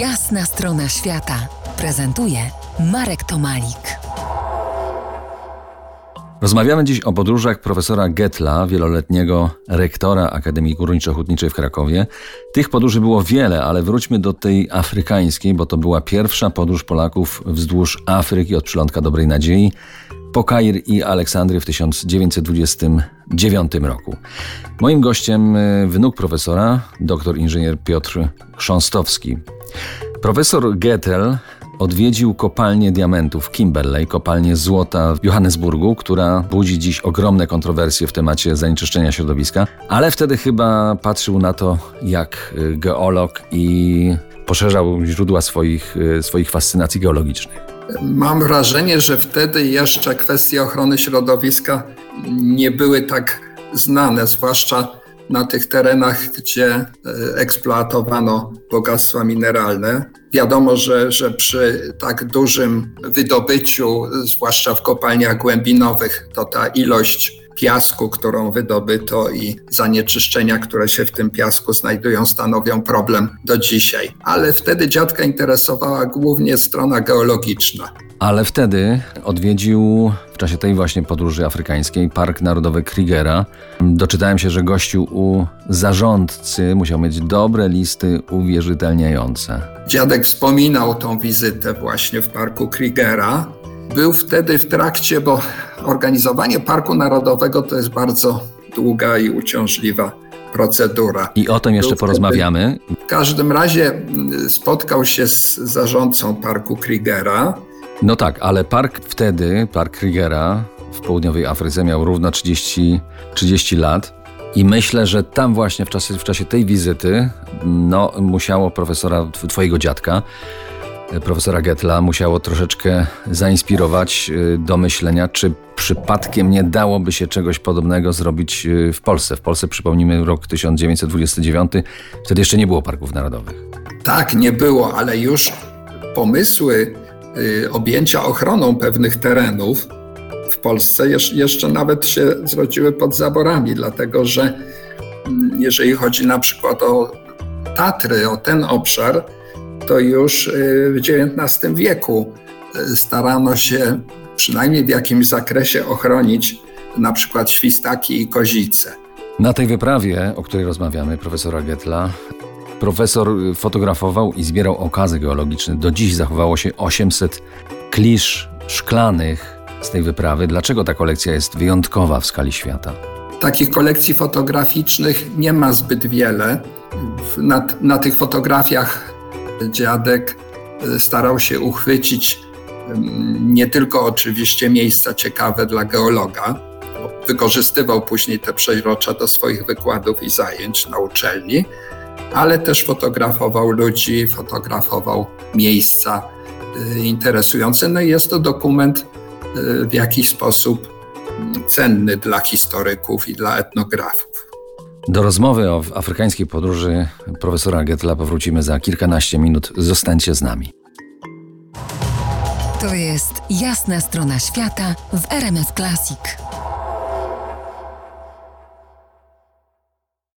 Jasna strona świata prezentuje Marek Tomalik. Rozmawiamy dziś o podróżach profesora Getla, wieloletniego rektora Akademii Górniczo-Hutniczej w Krakowie. Tych podróży było wiele, ale wróćmy do tej afrykańskiej, bo to była pierwsza podróż Polaków wzdłuż Afryki od przylądka Dobrej Nadziei po Kair i Aleksandry w 1929 roku. Moim gościem y, wnuk profesora, doktor inżynier Piotr Chrząstowski. Profesor Gettel odwiedził kopalnię diamentów Kimberley, kopalnię złota w Johannesburgu, która budzi dziś ogromne kontrowersje w temacie zanieczyszczenia środowiska, ale wtedy chyba patrzył na to jak y, geolog i poszerzał źródła swoich, y, swoich fascynacji geologicznych. Mam wrażenie, że wtedy jeszcze kwestie ochrony środowiska nie były tak znane, zwłaszcza na tych terenach, gdzie e, eksploatowano bogactwa mineralne. Wiadomo, że, że przy tak dużym wydobyciu, zwłaszcza w kopalniach głębinowych, to ta ilość piasku, którą wydobyto i zanieczyszczenia, które się w tym piasku znajdują, stanowią problem do dzisiaj. Ale wtedy dziadka interesowała głównie strona geologiczna. Ale wtedy odwiedził w czasie tej właśnie podróży afrykańskiej Park Narodowy Krigera. Doczytałem się, że gościu u zarządcy musiał mieć dobre listy uwierzytelniające. Dziadek wspominał tą wizytę właśnie w Parku Krigera. Był wtedy w trakcie, bo organizowanie Parku Narodowego to jest bardzo długa i uciążliwa procedura. I o tym jeszcze Był porozmawiamy. W każdym razie spotkał się z zarządcą Parku Krigera no tak, ale park wtedy, park Krigera w południowej Afryce miał równo 30, 30 lat. I myślę, że tam właśnie w czasie, w czasie tej wizyty, no, musiało profesora, twojego dziadka, profesora Getla, musiało troszeczkę zainspirować y, do myślenia, czy przypadkiem nie dałoby się czegoś podobnego zrobić y, w Polsce. W Polsce, przypomnijmy, rok 1929, wtedy jeszcze nie było parków narodowych. Tak, nie było, ale już pomysły Y, objęcia ochroną pewnych terenów w Polsce jeszcze nawet się zrodziły pod zaborami, dlatego że mm, jeżeli chodzi na przykład o Tatry, o ten obszar, to już y, w XIX wieku y, starano się przynajmniej w jakimś zakresie ochronić na przykład świstaki i kozice. Na tej wyprawie, o której rozmawiamy, profesora Getla, Profesor fotografował i zbierał okazy geologiczne. Do dziś zachowało się 800 klisz szklanych z tej wyprawy. Dlaczego ta kolekcja jest wyjątkowa w skali świata? Takich kolekcji fotograficznych nie ma zbyt wiele. Na, na tych fotografiach dziadek e, starał się uchwycić nie tylko oczywiście miejsca ciekawe dla geologa, wykorzystywał później te przeźrocza do swoich wykładów i zajęć na uczelni, ale też fotografował ludzi, fotografował miejsca y, interesujące. No i jest to dokument y, w jakiś sposób cenny dla historyków i dla etnografów. Do rozmowy o afrykańskiej podróży profesora Getla powrócimy za kilkanaście minut. Zostańcie z nami. To jest jasna strona świata w RMS Classic.